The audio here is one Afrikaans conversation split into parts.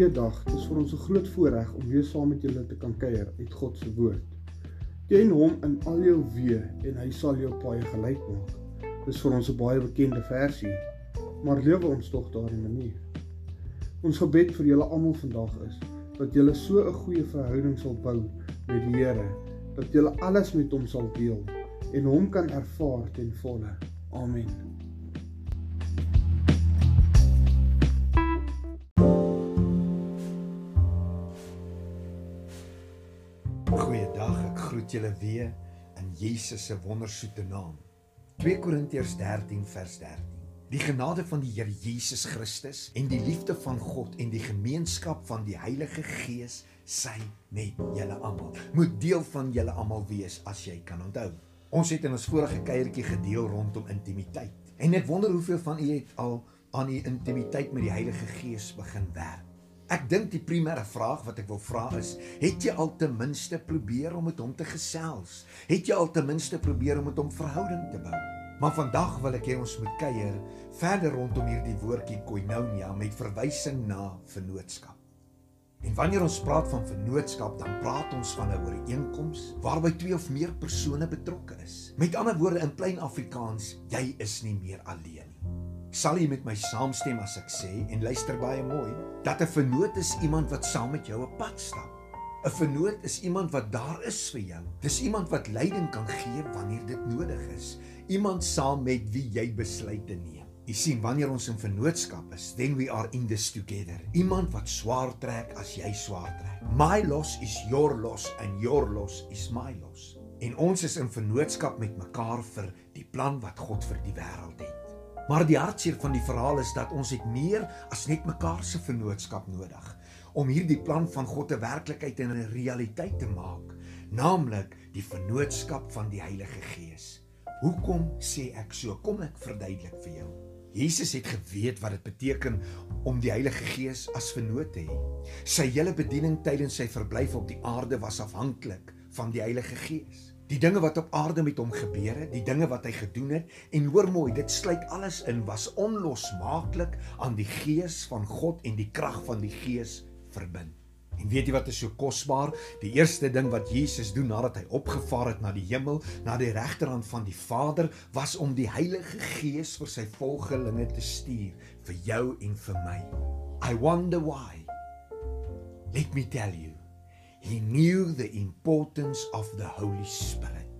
Goeiedag. Dit is vir ons 'n groot voorreg om weer saam met julle te kan kuier uit God se woord. Ken hom in al jou weë en hy sal jou paaie gelyk maak. Dis vir ons 'n baie bekende versie, maar lewe ons tog daardie manier. Ons gebed vir julle almal vandag is dat julle so 'n goeie verhouding sal bou met die Here, dat julle alles met hom sal deel en hom kan ervaar ten volle. Amen. Groet julle weer in Jesus se wondersoete naam. 2 Korintiërs 13 vers 13. Die genade van die Here Jesus Christus en die liefde van God en die gemeenskap van die Heilige Gees sy met julle almal. Moet deel van julle almal wees as jy kan onthou. Ons het in ons vorige kuiertjie gedeel rondom intimiteit. En ek wonder hoeveel van u het al aan u intimiteit met die Heilige Gees begin werk. Ek dink die primêre vraag wat ek wil vra is, het jy al ten minste probeer om met hom te gesels? Het jy al ten minste probeer om met hom verhouding te bou? Maar vandag wil ek hê ons moet kuier verder rondom hierdie woordjie koinonia met verwysing na vennootskap. En wanneer ons praat van vennootskap, dan praat ons van 'n ooreenkoms waarby twee of meer persone betrokke is. Met ander woorde in plain Afrikaans, jy is nie meer alleen Sal jy met my saamstem as ek sê en luister baie mooi dat 'n vernoot is iemand wat saam met jou 'n pad stap. 'n Vernoot is iemand wat daar is vir jou. Dis iemand wat leiding kan gee wanneer dit nodig is. Iemand saam met wie jy besluite neem. Jy sien, wanneer ons in vennootskap is, then we are in this together. Iemand wat swaar trek as jy swaar trek. My loss is your loss and your loss is my loss. En ons is in vennootskap met mekaar vir die plan wat God vir die wêreld het. Maar die hartseer van die verhaal is dat ons het meer as net mekaar se vennootskap nodig om hierdie plan van God 'n werklikheid en 'n realiteit te maak, naamlik die vennootskap van die Heilige Gees. Hoekom sê ek so? Kom ek verduidelik vir jou. Jesus het geweet wat dit beteken om die Heilige Gees as vennoot te hê. Sy hele bediening tydens sy verblyf op die aarde was afhanklik van die Heilige Gees die dinge wat op aarde met hom gebeur het, die dinge wat hy gedoen het en hoor mooi, dit sluit alles in was onlosmaaklik aan die gees van God en die krag van die gees verbind. En weet jy wat is so kosbaar? Die eerste ding wat Jesus doen nadat hy opgevaar het na die hemel, na die regterhand van die Vader, was om die Heilige Gees vir sy volgelinge te stuur, vir jou en vir my. I wonder why. Let me tell you. He knew the importance of the Holy Spirit.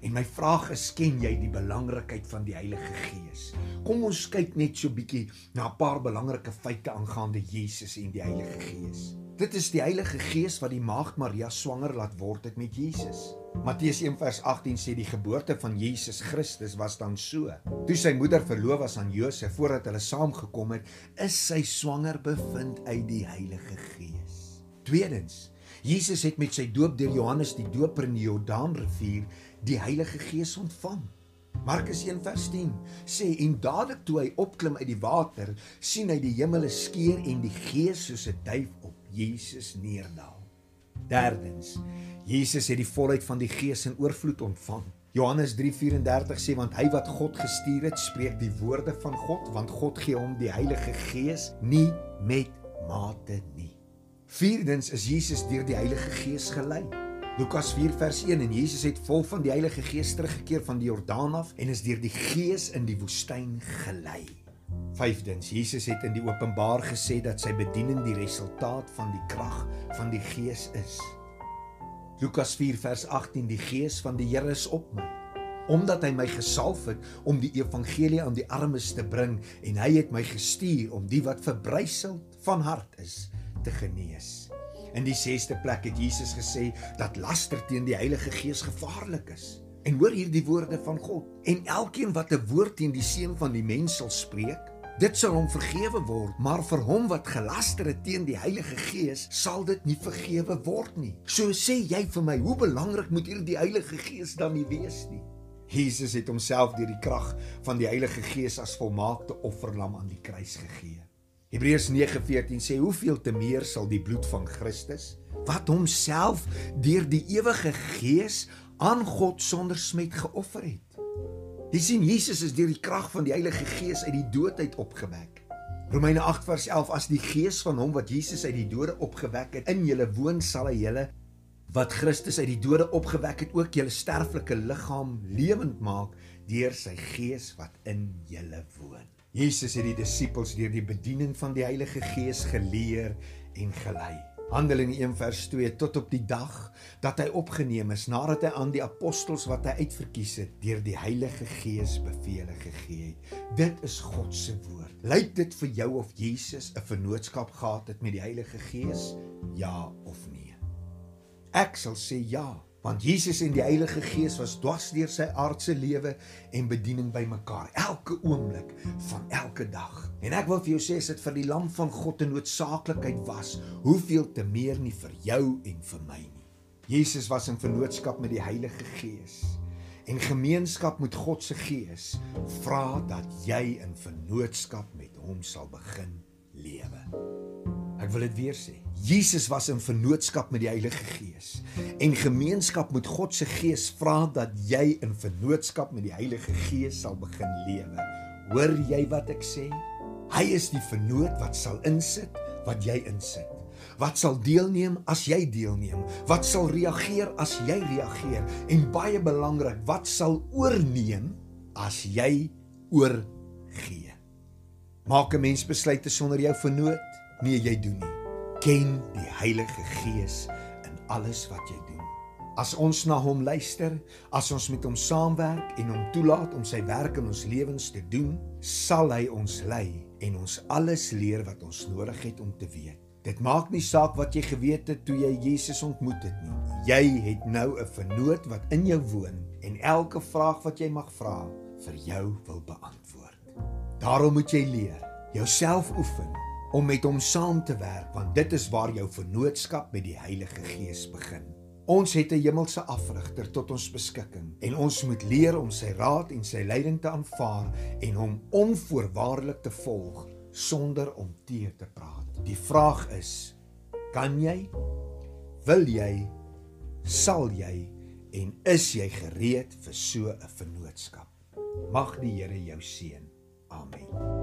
En my vraag is, ken jy die belangrikheid van die Heilige Gees? Kom ons kyk net so bietjie na 'n paar belangrike feite aangaande Jesus en die Heilige Gees. Dit is die Heilige Gees wat die maagd Maria swanger laat word het met Jesus. Matteus 1:18 sê die geboorte van Jesus Christus was dan so. Toe sy moeder verloof was aan Josef voordat hulle saamgekom het, is sy swanger bevind uit die Heilige Gees. Tweedens, Jesus het met sy doop deur Johannes die Doper in die Jordaanrivier die Heilige Gees ontvang. Markus 1:10 sê en dadelik toe hy opklim uit die water, sien hy die hemele skeur en die Gees soos 'n duif op Jesus neerdal. Derdens, Jesus het die volheid van die Gees in oorvloed ontvang. Johannes 3:34 sê want hy wat God gestuur het, spreek die woorde van God, want God gee hom die Heilige Gees nie met mate nie. Vierdens is Jesus deur die Heilige Gees gelei. Lukas 4 vers 1 en Jesus het vol van die Heilige Gees teruggekeer van die Jordaan af en is deur die Gees in die woestyn gelei. Vyfdens Jesus het in die openbaar gesê dat sy bediening die resultaat van die krag van die Gees is. Lukas 4 vers 18 die Gees van die Here is op my omdat hy my gesalf het om die evangelie aan die armes te bring en hy het my gestuur om die wat verbryseld van hart is te genees. In die 6ste plek het Jesus gesê dat laster teen die Heilige Gees gevaarlik is. En hoor hierdie woorde van God. En elkeen wat 'n woord teen die seun van die mens sal spreek, dit sal hom vergewe word, maar vir hom wat gelaster het teen die Heilige Gees, sal dit nie vergewe word nie. So sê jy vir my, hoe belangrik moet hierdie Heilige Gees dan nie wees nie? Jesus het homself deur die krag van die Heilige Gees as volmaakte offerlam aan die kruis gegee. Hebreërs 9:14 sê hoeveel te meer sal die bloed van Christus wat homself deur die ewige Gees aan God sonder smet geoffer het. Jy sien Jesus is deur die krag van die Heilige Gees uit die dood uit opgewek. Romeine 8 vers 11 as die gees van hom wat Jesus uit die dode opgewek het in julle woon sal hy julle wat Christus uit die dode opgewek het ook julle sterflike liggaam lewend maak deur sy gees wat in julle woon. Jesus het die disippels deur die bediening van die Heilige Gees geleer en gelei. Handelinge 1 vers 2 tot op die dag dat hy opgeneem is nadat hy aan die apostels wat hy uitverkies het deur die Heilige Gees beveel gegee het. Dit is God se woord. Lyk dit vir jou of Jesus 'n vennootskap gehad het met die Heilige Gees? Ja of nee? Ek sal sê ja want Jesus en die Heilige Gees was dwars deur sy aardse lewe en bediening bymekaar elke oomblik van elke dag. En ek wil vir jou sê as dit vir die lam van God 'n noodsaaklikheid was, hoeveel te meer nie vir jou en vir my nie. Jesus was in vennootskap met die Heilige Gees. En gemeenskap met God se Gees vra dat jy in vennootskap met hom sal begin lewe. Ek wil dit weer sê. Jesus was in vennootskap met die Heilige Gees. En gemeenskap met God se Gees vra dat jy in vennootskap met die Heilige Gees sal begin lewe. Hoor jy wat ek sê? Hy is die vennoot wat sal insit wat jy insit. Wat sal deelneem as jy deelneem? Wat sal reageer as jy reageer? En baie belangrik, wat sal oorneem as jy oorgee? Maak 'n mens besluite sonder jou vennoot? Nee, jy doen nie. Ken die Heilige Gees in alles wat jy doen. As ons na hom luister, as ons met hom saamwerk en hom toelaat om sy werk in ons lewens te doen, sal hy ons lei en ons alles leer wat ons nodig het om te weet. Dit maak nie saak wat jy geweet het toe jy Jesus ontmoet het nie. Jy het nou 'n vernoot wat in jou woon en elke vraag wat jy mag vra, vir jou wil beantwoord. Daarom moet jy leer, jouself oefen om met hom saam te werk want dit is waar jou vennootskap met die Heilige Gees begin. Ons het 'n hemelse afrigter tot ons beskikking en ons moet leer om sy raad en sy leiding te aanvaar en hom onvoorwaardelik te volg sonder om teë te praat. Die vraag is: kan jy? Wil jy? Sal jy? En is jy gereed vir so 'n vennootskap? Mag die Here jou seën. Amen.